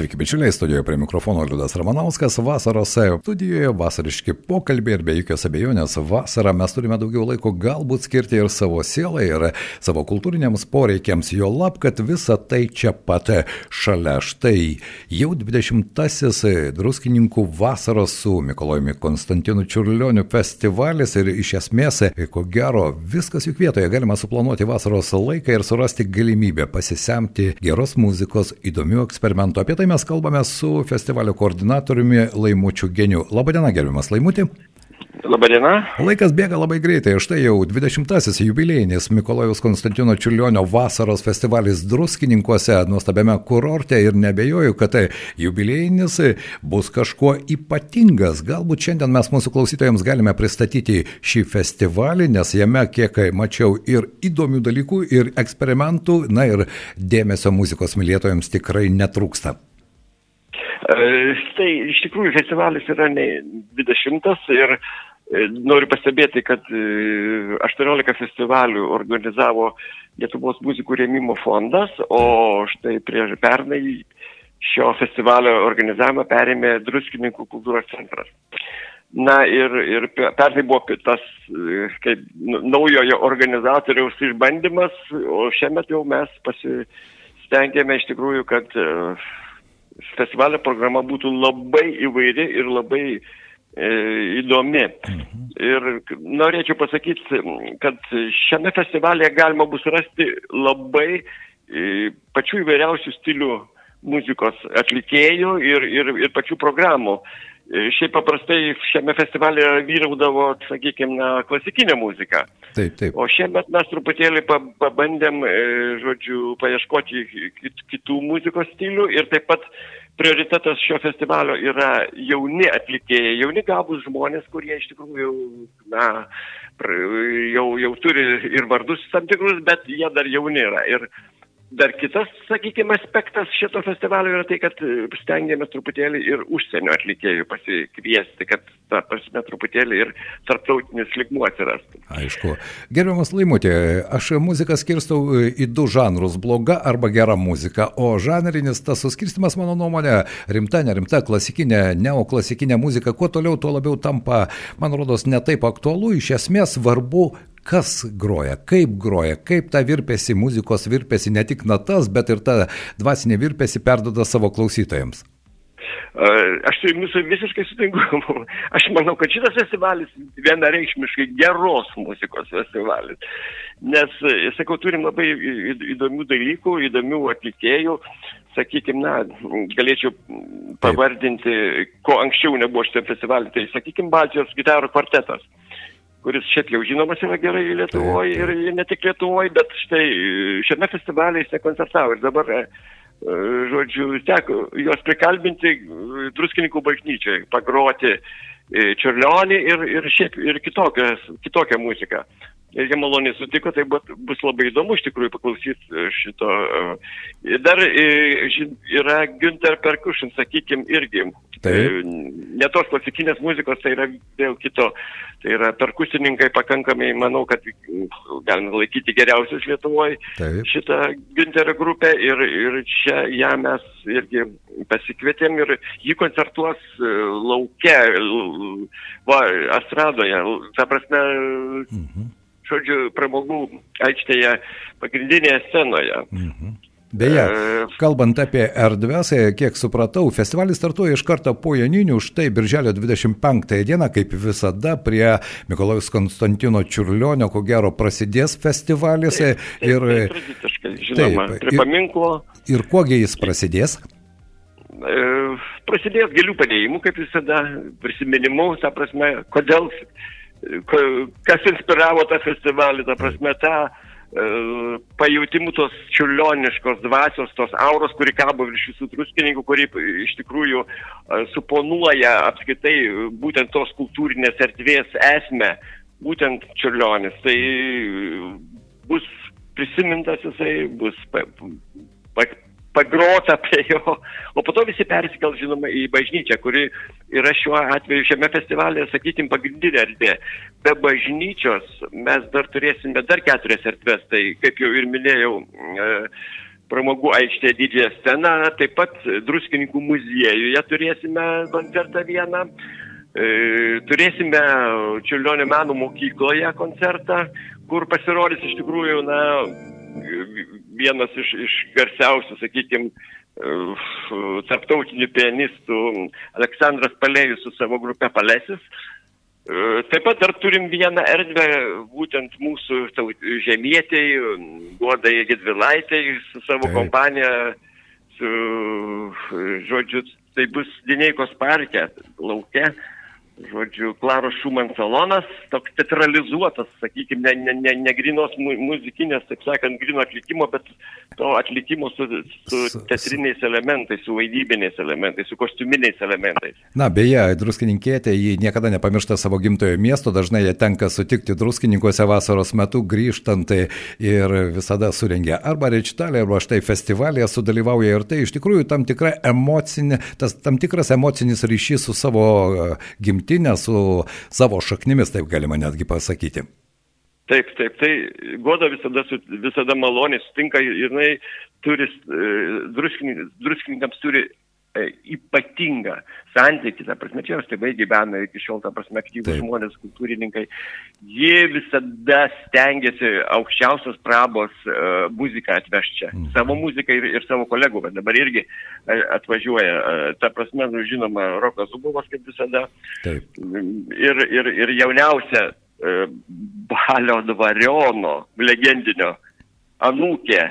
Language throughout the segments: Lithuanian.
Sveiki, bičiuliai, studijoje prie mikrofono Liudas Ramanauskas. Vasaros studijoje vasariški pokalbiai ir be jokios abejonės vasarą mes turime daugiau laiko galbūt skirti ir savo sielai, ir savo kultūriniams poreikiams, jo lab, kad visa tai čia pat šalia. Štai jau 20-asis druskininkų vasaros su Mikolojumi Konstantinu Čiurlioniu festivalis ir iš esmės, ko gero, viskas juk vietoje galima suplanuoti vasaros laiką ir surasti galimybę pasisemti geros muzikos, įdomių eksperimentų. Apie tai mes kalbame su festivalio koordinatoriumi Laimučiu Geniu. Labadiena, gerbiamas Laimutį. Labadiena. Laikas bėga labai greitai, štai jau 20-asis jubiliejinis Mikolojus Konstantino Čiulionio vasaros festivalis Druskininkuose, nuostabiame kurorte ir nebejoju, kad tai jubiliejinis bus kažkuo ypatingas. Galbūt šiandien mes mūsų klausytojams galime pristatyti šį festivalį, nes jame, kiek mačiau, ir įdomių dalykų, ir eksperimentų, na ir dėmesio muzikos mylėtojams tikrai netrūksta. Tai iš tikrųjų festivalis yra ne 20 ir e, noriu pastebėti, kad 18 e, festivalių organizavo Lietuvos muzikų rėmimo fondas, o štai prieš pernai šio festivalio organizavimą perėmė Druskininkų kultūros centras. Na ir, ir pernai buvo tas kaip naujojo organizatoriaus išbandymas, o šiemet jau mes pasistengėme iš tikrųjų, kad festivalio programa būtų labai įvairi ir labai e, įdomi. Mhm. Ir norėčiau pasakyti, kad šiame festivalėje galima bus rasti labai e, pačių įvairiausių stilių muzikos atlikėjų ir, ir, ir pačių programų. E, šiaip paprastai šiame festivalėje vyraudavo, sakykime, klasikinė muzika. Taip, taip. O šiemet mes truputėlį pabandėm, e, žodžiu, paieškoti kitų muzikos stilių ir taip pat prioritetas šio festivalio yra jauni atlikėjai, jauni gabus žmonės, kurie iš tikrųjų, na, jau, jau turi ir vardus tam tikrus, bet jie dar jauni yra. Ir Dar kitas, sakykime, aspektas šito festivalio yra tai, kad e, stengiamės truputėlį ir užsienio atlikėjų pasikviesti, kad, ta prasme, truputėlį ir tarptautinis ligmuo atsirastų. Aišku. Gerbiamas Laimutė, aš muziką skirstau e, į du žanrus - bloga arba gera muzika, o žanrinis tas suskirstimas, mano nuomonė, rimta, nerimta, klasikinė, neoklasikinė muzika, kuo toliau, tuo labiau tampa, man rodos, netaip aktualu, iš esmės svarbu kas groja, kaip groja, kaip tą virpesi, muzikos virpesi, ne tik natas, bet ir tą dvasinę virpesi perdoda savo klausytojams. Aš su jumis visiškai sutinku. Aš manau, kad šitas festivalis vienareikšmiškai geros muzikos festivalis. Nes, sakau, turim labai įdomių dalykų, įdomių atlikėjų. Sakykime, na, galėčiau pavardinti, ko anksčiau nebuvo šitą festivalį. Tai, sakykime, Baltijos gitarų kvartetas kuris šiaip jau žinomas yra gerai Lietuvoje ir ne tik Lietuvoje, bet štai šiame festivalyje jis nekoncertavo ir dabar, e, e, žodžiu, teko juos prikalbinti druskininkų bažnyčiai, pagroti e, čiurlionį ir, ir šiaip ir kitokią, kitokią muziką ir jie maloniai sutiko, tai bus, labai įdomu iš tikrųjų paklausyti e, šito. E, dar e, yra Günther Percussion, sakykime, irgi. Taip. Ne tos klasikinės muzikos, tai yra vėl kito. Tai yra perkusininkai pakankamai, manau, kad galime laikyti geriausius Lietuvoje šitą Günterio grupę ir, ir čia ją mes irgi pasikvietėm ir jį koncertuos laukia, va, Astradoje. Ta prasme, mhm žodžiu, pramogų aikštėje pagrindinėje scenoje. Mhm. Beje, e, kalbant apie erdves, e, kiek supratau, festivalis startuoja iš karto po Janinių, štai birželio 25 dieną, kaip visada, prie Mikolojus Konstantino Čiurlionio, ko gero, prasidės festivalis. Taip, taip, ir, taip, tradiciškai, žinoma, taip, prie paminklo. Ir, ir kuogi jis prasidės? E, prasidės gėlių padėjimu, kaip visada, prisiminimu, ta prasme, kodėl kas inspiravo tą festivalį, ta prasme, tą e, pajūtimų tos čiurlioniškos dvasios, tos auros, kuri kabo virš visų druskininkų, kuri iš tikrųjų e, suponuoja apskaitai būtent tos kultūrinės erdvės esmę, būtent čiurlionis. Tai bus prisimintas jisai, bus pa, pa, pagrota prie jo, o po to visi persikels, žinoma, į bažnyčią, kuri yra šiuo atveju šiame festivalėje, sakykime, pagrindinė erdvė. Be bažnyčios mes dar turėsime dar keturias erdvės, tai kaip jau ir minėjau, e, pramogų aikštėje didžiąją sceną, taip pat druskininkų muziejuje turėsime koncertą vieną. E, turėsime Čiurlionio menų mokykloje koncertą, kur pasirodys iš tikrųjų, na, vienas iš, iš garsiausių, sakykime, tarptautinių pianistų Aleksandras Palėjus su savo grupe Palesis. E, taip pat dar turim vieną erdvę, būtent mūsų žemietėjai, Guodai Gedvilaitai su savo Taip. kompanija, su, žodžiu, tai bus Dineikos parke, laukia žodžiu, Klaros Šuman salonas, toks teatralizuotas, sakykime, ne, ne, ne, ne grinos mu, muzikinės, taip sakant, grino atlikimo, bet to atlikimo su, su teatriniais elementais, su vaidybiniais elementais, su kostiuminiais elementais. Na, beje, druskininkėtė, jį niekada nepamiršta savo gimtojo miesto, dažnai ją tenka sutikti druskininkuose vasaros metu grįžtant ir visada surengia arba rečitalį, arba štai festivalėje sudalyvauja ir tai iš tikrųjų tam, tikra emocinė, tas, tam tikras emocinis ryšys su savo gimtojo gimtinę, su savo šaknimis, taip galima netgi pasakyti. Taip, taip, tai Goda visada, visada maloniai sutinka ir jinai turi, e, druskininkams turi ypatingą santykį, ta prasme, čia jos tėvai gyvena iki šiol, ta prasme, aktyvus žmonės, kultūrininkai, jie visada stengiasi aukščiausios prabos uh, muziką atvežti čia, mm. savo muziką ir, ir savo kolegų, bet dabar irgi uh, atvažiuoja, uh, ta prasme, nu, žinoma, Rokas Zubovas kaip visada. Taip. Ir, ir, ir jauniausia uh, Balio Dvariono, legendinio, anūkė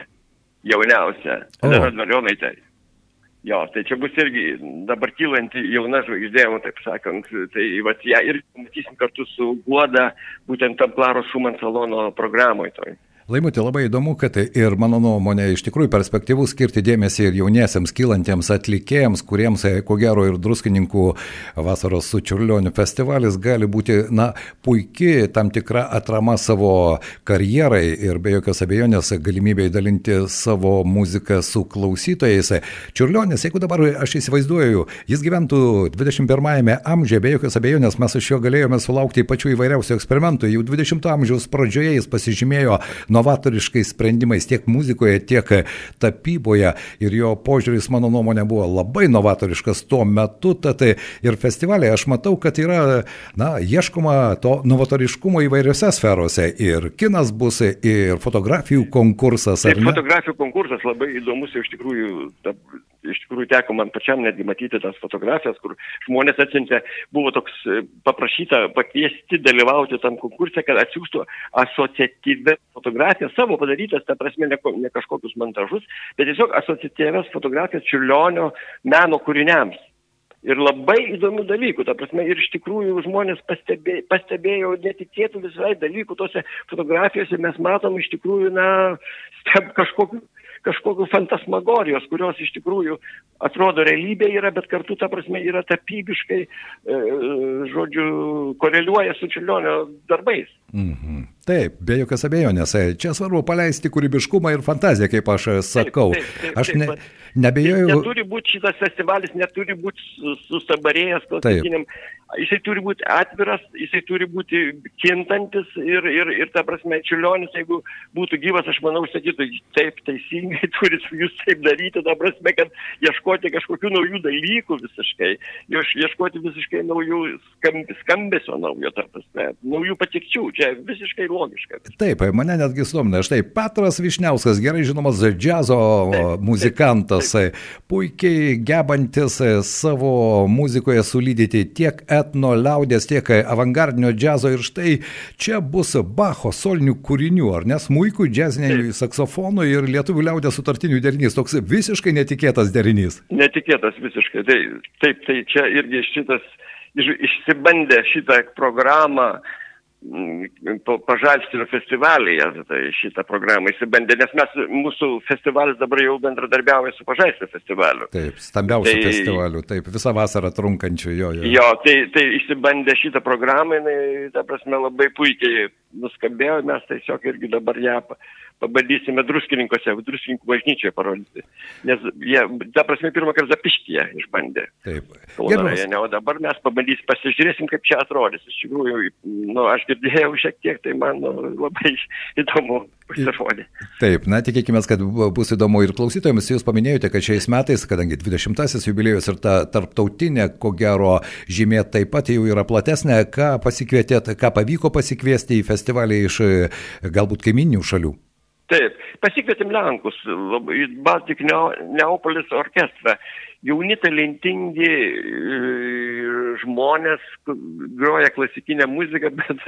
jauniausia, Dvarionaitė. Jo, tai čia bus irgi dabar kylanti jauna žvaigždė, taip sakant, tai vat ją ir matysim kartu su Guoda, būtent tam Klaro Šuman salono programoje toj. Laimutė, labai įdomu, kad ir mano nuomonė iš tikrųjų perspektyvų skirti dėmesį ir jauniesiems kylantiems atlikėjams, kuriems, e, ko gero, ir druskininkų vasaros su Čiurlioniu festivalis gali būti, na, puikiai tam tikra atrama savo karjerai ir be jokios abejonės galimybė dalinti savo muziką su klausytojais. Čiurlionis, jeigu dabar aš įsivaizduoju, jis gyventų 21-ame amžiuje, be jokios abejonės mes iš jo galėjome sulaukti pačių įvairiausių eksperimentų. Jau 20-ojo amžiaus pradžioje jis pasižymėjo nuo novatoriškais sprendimais tiek muzikoje, tiek tapyboje. Ir jo požiūris, mano nuomonė, buvo labai novatoriškas tuo metu, tad ir festivalėje aš matau, kad yra, na, ieškoma to novatoriškumo įvairiose sferose. Ir kinas bus, ir fotografijų konkursas. Taip, fotografijų konkursas labai įdomus iš tikrųjų, ta, iš tikrųjų teko man pačiam netgi matyti tas fotografijas, kur žmonės atsiuntė, buvo toks e, paprašyta pakviesti dalyvauti tam konkurse, kad atsiųstų asociatyvę fotografiją savo padarytas, ta prasme, ne, ne kažkokius montažus, bet tiesiog asociatyvės fotografijas čiurlionio meno kūriniams. Ir labai įdomių dalykų, ta prasme, ir iš tikrųjų žmonės pastebė, pastebėjo netikėtų visai dalykų tose fotografijose, mes matom iš tikrųjų, na, kažkokiu kažkokių fantasmagorijos, kurios iš tikrųjų atrodo realybė yra, bet kartu, ta prasme, yra tapybiškai, e, žodžiu, koreliuoja su čiulionio darbais. Mhm. Taip, be jokios abejonės. Čia svarbu paleisti kūrybiškumą ir fantaziją, kaip aš sakau. Taip, taip, taip, aš ne, nebejoju. Neturi būti šitas festivalis, neturi būti sustabarėjęs klasikiniam. Jisai turi būti atviras, jisai turi būti kintantis ir, ir, ir ta prasme, čiulionis, jeigu būtų gyvas, aš manau, sakytų, taip teisingai turit jūs taip daryti, ta prasme, kad ieškoti kažkokių naujų dalykų visiškai, ieškoti visiškai naujų skambesio naujo, ta prasme, naujų patikčių. Čia visiškai logiška. Taip, mane netgi stumina. Štai Petras Višniauskas, gerai žinomas džiazo taip, muzikantas, taip, taip. puikiai gebantis savo muzikoje sulydyti tiek etno liaudės, tiek avangardinio džiazo. Ir štai čia bus Bacho solinių kūrinių, ar nes muikų, džiazinių saksofonų ir lietuvių liaudės sutartinių derinys. Toks visiškai netikėtas derinys. Netikėtas visiškai. Tai, taip, tai čia irgi šitas išsibandė šitą programą Mm, Pažalstino festivalyje tai šitą programą įsibandė, nes mes, mūsų festivalis dabar jau bendradarbiauja su Pažalstino festivaliu. Taip, stambiausiu tai, festivaliu, taip, visą vasarą trunkančiu jo. Jo, jo tai, tai įsibandė šitą programą, jinai, ta prasme, labai puikiai nuskambėjo, mes tiesiog irgi dabar ją pabandysime druskininkose, druskininkų bažnyčioje parodyti. Nes jie, ta prasme, pirmą kartą Zapištyje išbandė. Taip. Rajone, o dabar mes pabandysim, pasižiūrėsim, kaip čia atrodys. Iš tikrųjų, nu, aš girdėjau šiek tiek, tai man nu, labai įdomu pasirodė. Taip, na, tikėkime, kad bus įdomu ir klausytojams. Jūs paminėjote, kad šiais metais, kadangi 20-asis jubiliejus ir ta tarptautinė, ko gero, žymė taip pat jau yra platesnė, ką pasikvietėt, ką pavyko pasikviesti į festivalį iš galbūt kaiminių šalių. Taip, pasikvietėm Lenkus, į Baltic Neapolis orkestrą. Jauni talentingi e, žmonės groja klasikinę muziką, bet,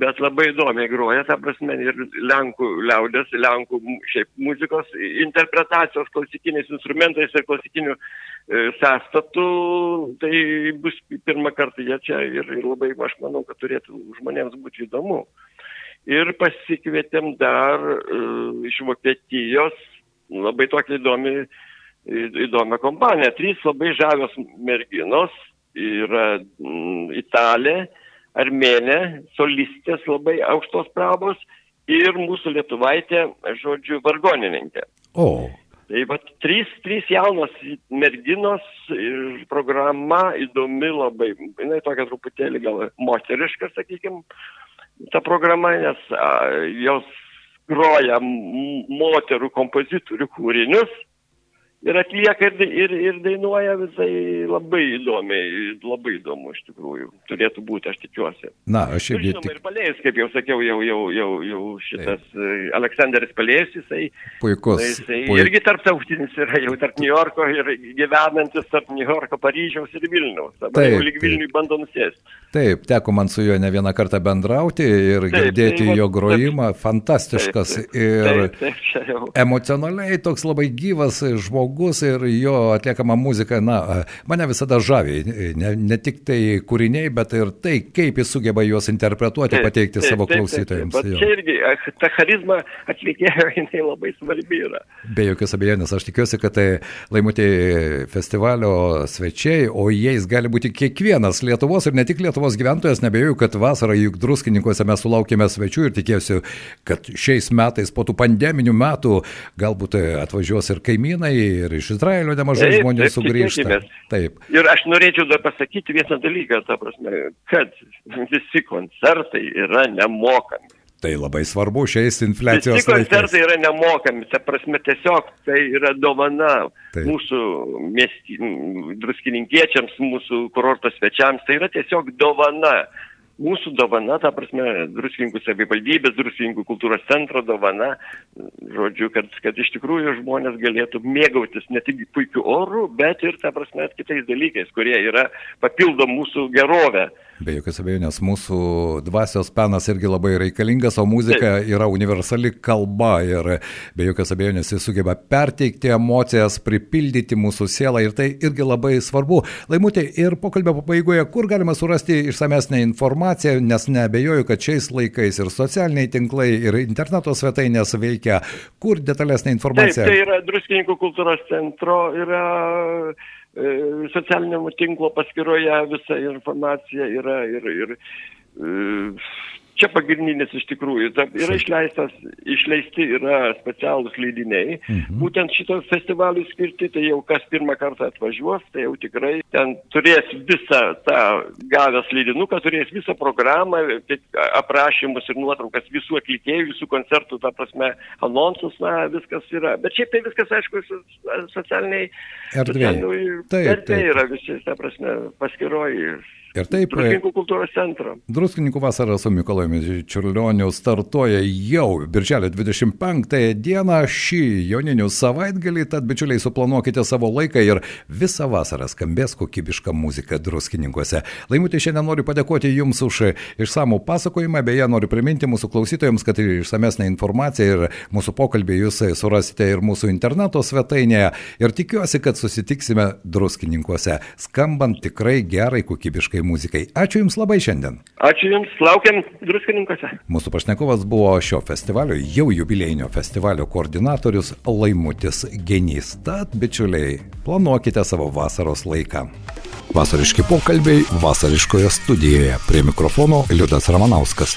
bet labai įdomiai groja, ta prasme, ir Lenkų liaudės, Lenkų šiaip muzikos interpretacijos klasikiniais instrumentais ir klasikiniu e, sąstatu. Tai bus pirmą kartą jie čia ir, ir labai, aš manau, kad turėtų žmonėms būti įdomu ir pasikvietėm dar uh, iš Vokietijos labai tokia įdomi, įdomią kompaniją. Trys labai žavios merginos yra mm, Italė, Armenė, solistės labai aukštos prabos ir mūsų lietuvaitė, žodžiu, vargonininkė. O. Tai va, trys, trys jaunos merginos ir programa įdomi labai, jinai tokia truputėlį gal moteriška, sakykime, ta programa, nes a, jos groja moterų kompozitorių kūrinius ir atlieka ir, ir, ir dainuoja visai labai įdomiai, labai įdomu iš tikrųjų. Turėtų būti, aš tikiuosi. Na, aš irgi. Žinoma, ir Palėjus, kaip jau sakiau, jau, jau, jau, jau šitas Taip. E, Aleksandras Palėjus, jisai. Puikus. Jisai puik... irgi tarptautinis yra, jau tarp New Yorko ir gyvenantis tarp New Yorko, Paryžiaus ir Vilniaus. Dabar Taip, jau lyg Vilniui bando nusėsti. Taip, teko man su juo ne vieną kartą bendrauti ir taip, girdėti tai, jo grojimą, taip, fantastiškas taip, taip, ir taip, taip, taip, emocionaliai toks labai gyvas žmogus ir jo atliekama muzika, na, mane visada žavi, ne, ne tik tai kūriniai, bet ir tai, kaip jis sugeba juos interpretuoti, taip, pateikti taip, savo taip, klausytojams. Taip, taip, taip. Čia irgi ta charizma atlikėjo, jinai labai svarbi yra. Be jokios abejonės, aš tikiuosi, kad tai laimutė festivalio svečiai, o jais gali būti kiekvienas Lietuvos ir ne tik Lietuvos gyventojas, nebejoju, kad vasarą juk druskininkose mes sulaukėme svečių ir tikėsiu, kad šiais metais po tų pandeminių metų galbūt atvažiuos ir kaimynai, ir iš Izraelio nemažai taip, žmonių taip, sugrįžta. Taip. Ir aš norėčiau dar pasakyti vieną dalyką, ta prasme, kad visi koncertai yra nemokami. Tai labai svarbu šiais infliacijos Visi koncertai yra nemokami, ta prasme tiesiog tai yra dovana Taip. mūsų miesti, druskininkiečiams, mūsų kurorto svečiams, tai yra tiesiog dovana mūsų dovana, ta prasme, druskininkų savivaldybės, druskininkų kultūros centro dovana, žodžiu, kad, kad iš tikrųjų žmonės galėtų mėgautis ne tik puikiu oru, bet ir, ta prasme, kitais dalykais, kurie yra papildo mūsų gerovę. Be jokios abejonės, mūsų dvasios penas irgi labai reikalingas, o muzika yra universali kalba ir be jokios abejonės jis sugeba perteikti emocijas, pripildyti mūsų sielą ir tai irgi labai svarbu. Laimutė, ir pokalbio pabaigoje, kur galima surasti išsamesnę informaciją, nes nebejoju, kad šiais laikais ir socialiniai tinklai, ir interneto svetainės veikia, kur detalesnė informacija. Taip, tai yra Druskininkų kultūros centro, yra socialinio tinklo paskyroje visa informacija yra ir, ir e, čia pagrindinis iš tikrųjų. Yra išleistas, išleisti yra specialūs leidiniai, mhm. būtent šito festivaliui skirti, tai jau kas pirmą kartą atvažiuos, tai jau tikrai ten turės visą tą gavęs leidinuką, turės visą programą, aprašymus ir nuotraukas visų atlikėjų, visų koncertų, ta prasme, anonsus, na, viskas yra. Bet šiaip tai viskas, aišku, socialiniai. Erdvėje. Taip. yra visi, ta prasme, paskiroji Ir taip. Druskininkų kultūros centro. Druskininkų vasara su Mikolojumi Čiurlioniu startuoja jau birželio 25 dieną šį joninių savaitgalį, tad bičiuliai suplanuokite savo laiką ir visą vasarą skambės kokybiška muzika druskininkuose. Laimutė, šiandien noriu padėkoti Jums už išsamų pasakojimą, beje, noriu priminti mūsų klausytojams, kad išsamesnė informacija ir mūsų pokalbį Jūs surasite ir mūsų interneto svetainėje ir tikiuosi, kad susitiksime druskininkuose, skambant tikrai gerai kokybiškai lietuviškai muzikai. Ačiū Jums labai šiandien. Ačiū Jums, laukiam druskininkose. Mūsų pašnekovas buvo šio festivalio, jau jubilėjinio festivalio koordinatorius Laimutis Genys. Tad, bičiuliai, planuokite savo vasaros laiką. Vasariški pokalbiai vasariškoje studijoje. Prie mikrofono Liudas Ramanauskas.